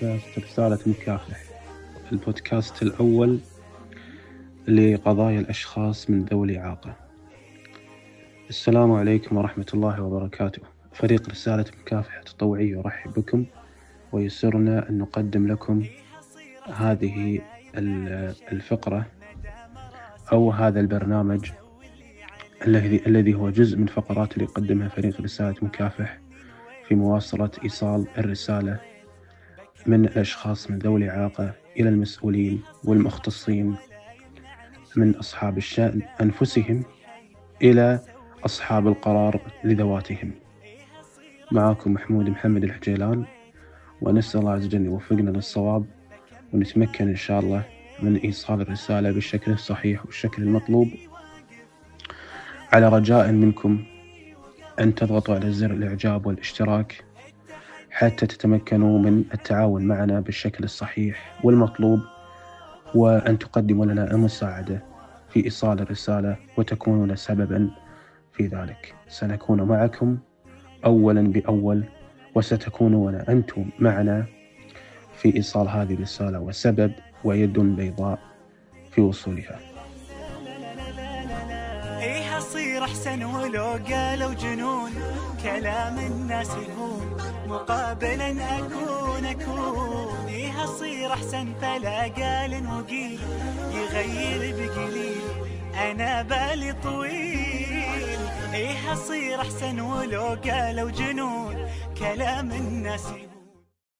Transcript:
بودكاست رسالة مكافح البودكاست الأول لقضايا الأشخاص من ذوي الإعاقة. السلام عليكم ورحمة الله وبركاته. فريق رسالة مكافحة التطوعية يرحب بكم ويسرنا أن نقدم لكم هذه الفقرة أو هذا البرنامج الذي الذي هو جزء من فقرات اللي يقدمها فريق رسالة مكافح في مواصلة إيصال الرسالة من الأشخاص من ذوي الإعاقة إلى المسؤولين والمختصين من أصحاب الشأن أنفسهم إلى أصحاب القرار لذواتهم. معكم محمود محمد الحجيلان ونسأل الله عز وجل يوفقنا للصواب ونتمكن إن شاء الله من إيصال الرسالة بالشكل الصحيح والشكل المطلوب. على رجاء منكم أن تضغطوا على زر الإعجاب والاشتراك حتى تتمكنوا من التعاون معنا بالشكل الصحيح والمطلوب وأن تقدموا لنا المساعدة في إيصال الرسالة وتكونون سببا في ذلك. سنكون معكم أولا بأول وستكونون أنتم معنا في إيصال هذه الرسالة وسبب ويد بيضاء في وصولها. إيه أصير أحسن ولو قالوا جنون؟ كلام الناس يهون مقابلا أكون أكون. إيه أصير أحسن فلا قال وقيل. يغير بقليل أنا بالي طويل. إيه أصير أحسن ولو قالوا جنون؟ كلام الناس يهون